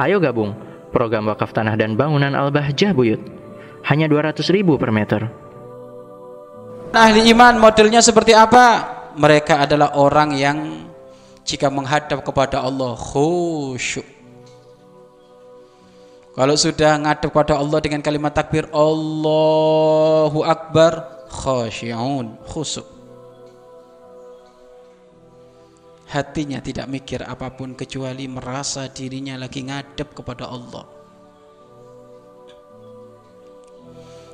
Ayo gabung program wakaf tanah dan bangunan Al-Bahjah Buyut. Hanya 200 ribu per meter. Ahli iman modelnya seperti apa? Mereka adalah orang yang jika menghadap kepada Allah khusyuk. Kalau sudah ngadap kepada Allah dengan kalimat takbir Allahu Akbar khusyun khusuk. Hatinya tidak mikir apa pun kecuali merasa dirinya lagi ngadep kepada Allah.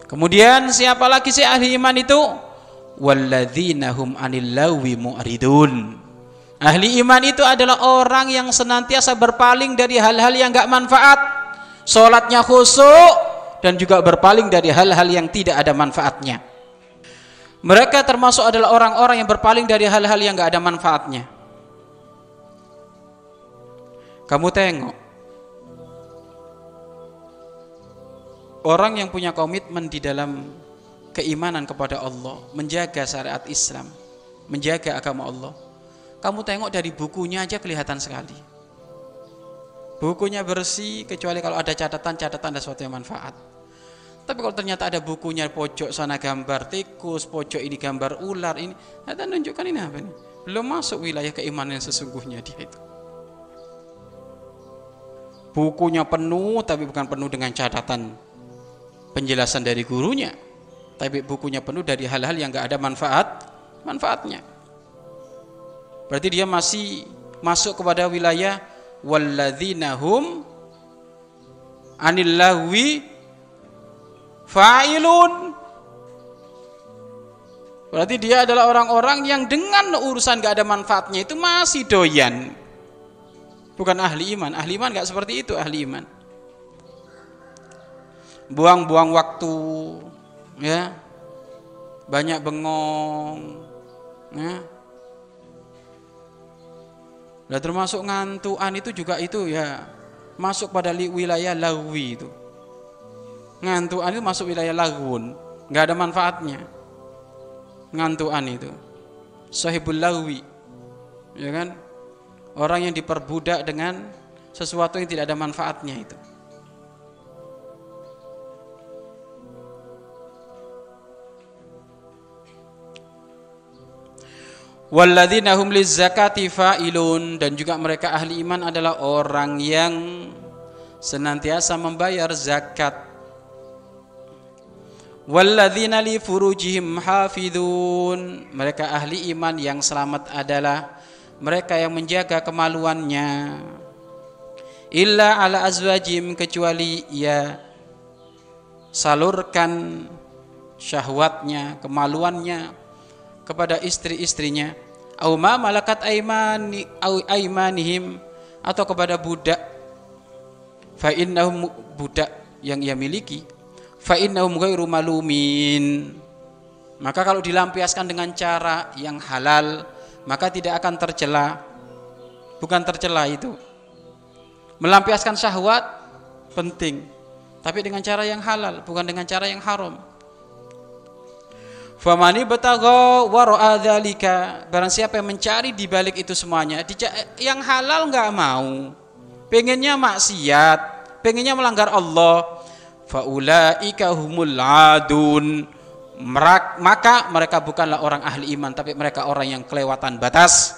Kemudian siapa lagi sih ahli iman itu? Walladzina hum anil lawi mu'ridun. Ahli iman itu adalah orang yang senantiasa berpaling dari hal-hal yang enggak manfaat. Salatnya khusyuk dan juga berpaling dari hal-hal yang tidak ada manfaatnya. Mereka termasuk adalah orang-orang yang berpaling dari hal-hal yang enggak ada manfaatnya. Kamu tengok Orang yang punya komitmen di dalam keimanan kepada Allah, menjaga syariat Islam, menjaga agama Allah. Kamu tengok dari bukunya aja kelihatan sekali. Bukunya bersih kecuali kalau ada catatan-catatan dan sesuatu yang manfaat. Tapi kalau ternyata ada bukunya pojok sana gambar tikus, pojok ini gambar ular ini, ada nunjukkan ini apa nih? Belum masuk wilayah keimanan yang sesungguhnya dia itu. Bukunya penuh tapi bukan penuh dengan catatan penjelasan dari gurunya. Tapi bukunya penuh dari hal-hal yang gak ada manfaat manfaatnya. Berarti dia masih masuk kepada wilayah walladzina hum anil lahwi fa'ilun. Berarti dia adalah orang-orang yang dengan urusan gak ada manfaatnya itu masih doyan bukan ahli iman ahli iman nggak seperti itu ahli iman buang-buang waktu ya banyak bengong ya Nah, termasuk ngantuan itu juga itu ya masuk pada wilayah lawi itu. Ngantuan itu masuk wilayah lagun, nggak ada manfaatnya. Ngantuan itu. Sahibul lawi. Ya kan? Orang yang diperbudak dengan sesuatu yang tidak ada manfaatnya itu. Walladzina hum lizzakati fa'ilun dan juga mereka ahli iman adalah orang yang senantiasa membayar zakat. Walladzina li furujihim hafidun. Mereka ahli iman yang selamat adalah mereka yang menjaga kemaluannya. Illa ala azwajim kecuali ia salurkan syahwatnya kemaluannya kepada istri-istrinya. Au ma malakat aimani au aimanihim atau kepada budak. Fa innahum budak yang ia miliki. Fa innahum ghairu malumin. Maka kalau dilampiaskan dengan cara yang halal maka tidak akan tercela. Bukan tercela itu. Melampiaskan syahwat penting. Tapi dengan cara yang halal bukan dengan cara yang haram. Famani bataga wara'a dzalika barang siapa yang mencari di balik itu semuanya yang halal nggak mau. Pengennya maksiat pengennya melanggar Allah. Faulaika humul adun maka mereka bukanlah orang ahli iman tapi mereka orang yang kelewatan batas.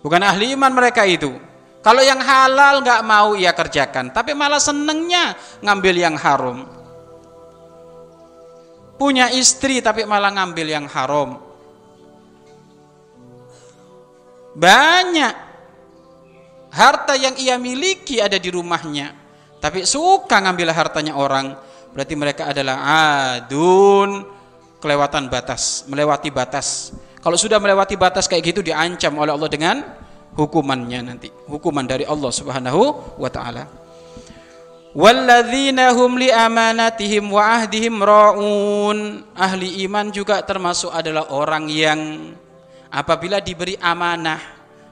Bukan ahli iman mereka itu. Kalau yang halal nggak mau ia kerjakan. Tapi malah senengnya ngambil yang haram. Punya istri tapi malah ngambil yang haram. Banyak harta yang ia miliki ada di rumahnya tapi suka ngambil hartanya orang berarti mereka adalah adun kelewatan batas, melewati batas. Kalau sudah melewati batas kayak gitu diancam oleh Allah dengan hukumannya nanti, hukuman dari Allah Subhanahu wa taala. Walladzina hum li amanatihim wa ahdihim raun. Ahli iman juga termasuk adalah orang yang apabila diberi amanah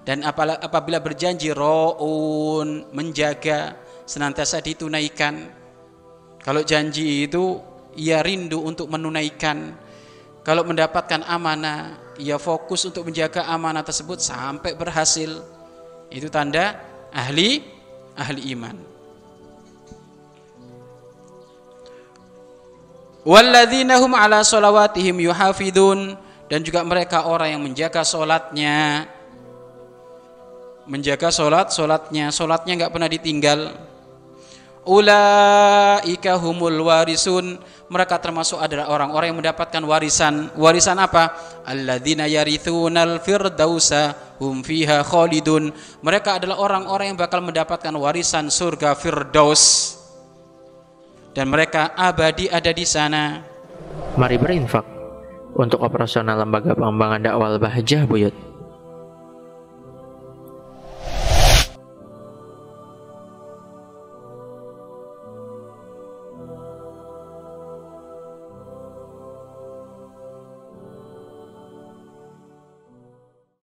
dan apabila berjanji raun, menjaga senantiasa ditunaikan kalau janji itu ia rindu untuk menunaikan. Kalau mendapatkan amanah, ia fokus untuk menjaga amanah tersebut sampai berhasil. Itu tanda ahli ahli iman. Walladzina hum ala salawatihim yuhafidun dan juga mereka orang yang menjaga solatnya menjaga solat solatnya solatnya nggak pernah ditinggal ulaika humul warisun. Mereka termasuk adalah orang-orang yang mendapatkan warisan. Warisan apa? Alladzina yarithunal firdausa hum fiha khalidun. Mereka adalah orang-orang yang bakal mendapatkan warisan surga firdaus. Dan mereka abadi ada di sana. Mari berinfak untuk operasional lembaga pengembangan dakwah Bahjah Buyut.